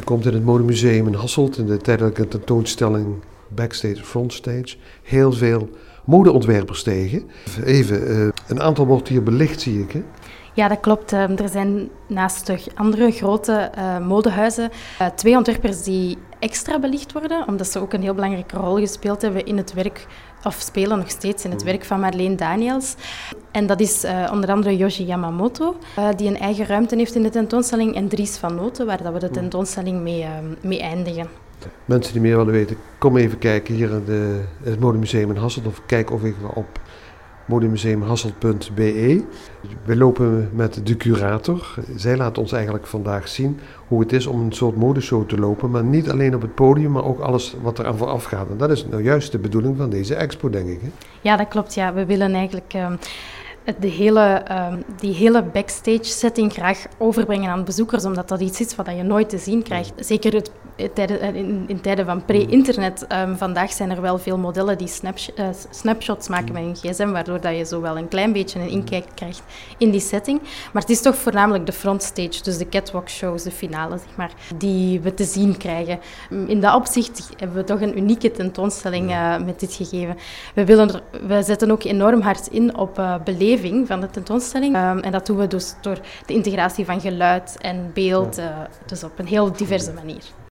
Je komt in het Modemuseum in Hasselt in de tijdelijke tentoonstelling Backstage Frontstage heel veel modeontwerpers tegen. Even, uh, een aantal wordt hier belicht zie ik. Hè? Ja, dat klopt. Ehm, er zijn naast de andere grote uh, modehuizen uh, twee ontwerpers die extra belicht worden, omdat ze ook een heel belangrijke rol gespeeld hebben in het werk, of spelen nog steeds in het werk van Marleen Daniels. En dat is uh, onder andere Yoshi Yamamoto, die een eigen ruimte heeft in de tentoonstelling, en Dries van Noten, waar dat we de tentoonstelling mee, mee eindigen. Mensen die meer willen weten, kom even kijken hier in de, het Modemuseum in Hasselt of kijk of ik op modemuseumhasselt.be. We lopen met de curator. Zij laat ons eigenlijk vandaag zien hoe het is om een soort modeshow te lopen, maar niet alleen op het podium, maar ook alles wat er aan vooraf gaat. En dat is nou juist de bedoeling van deze expo, denk ik. Hè? Ja, dat klopt. Ja. We willen eigenlijk... Uh de hele, uh, die hele backstage setting graag overbrengen aan bezoekers, omdat dat iets is wat je nooit te zien krijgt. Zeker het, in, in, tijden van pre-internet. Um, vandaag zijn er wel veel modellen die uh, snapshots maken met hun gsm, waardoor dat je zo wel een klein beetje een inkijk krijgt in die setting. Maar het is toch voornamelijk de frontstage, dus de catwalk shows, de finale, zeg maar, die we te zien krijgen. In dat opzicht hebben we toch een unieke tentoonstelling uh, met dit gegeven. We, willen er, we zetten ook enorm hard in op beleving van de tentoonstelling. Um, en dat doen we dus door de integratie van geluid en beeld, dus op een heel diverse manier.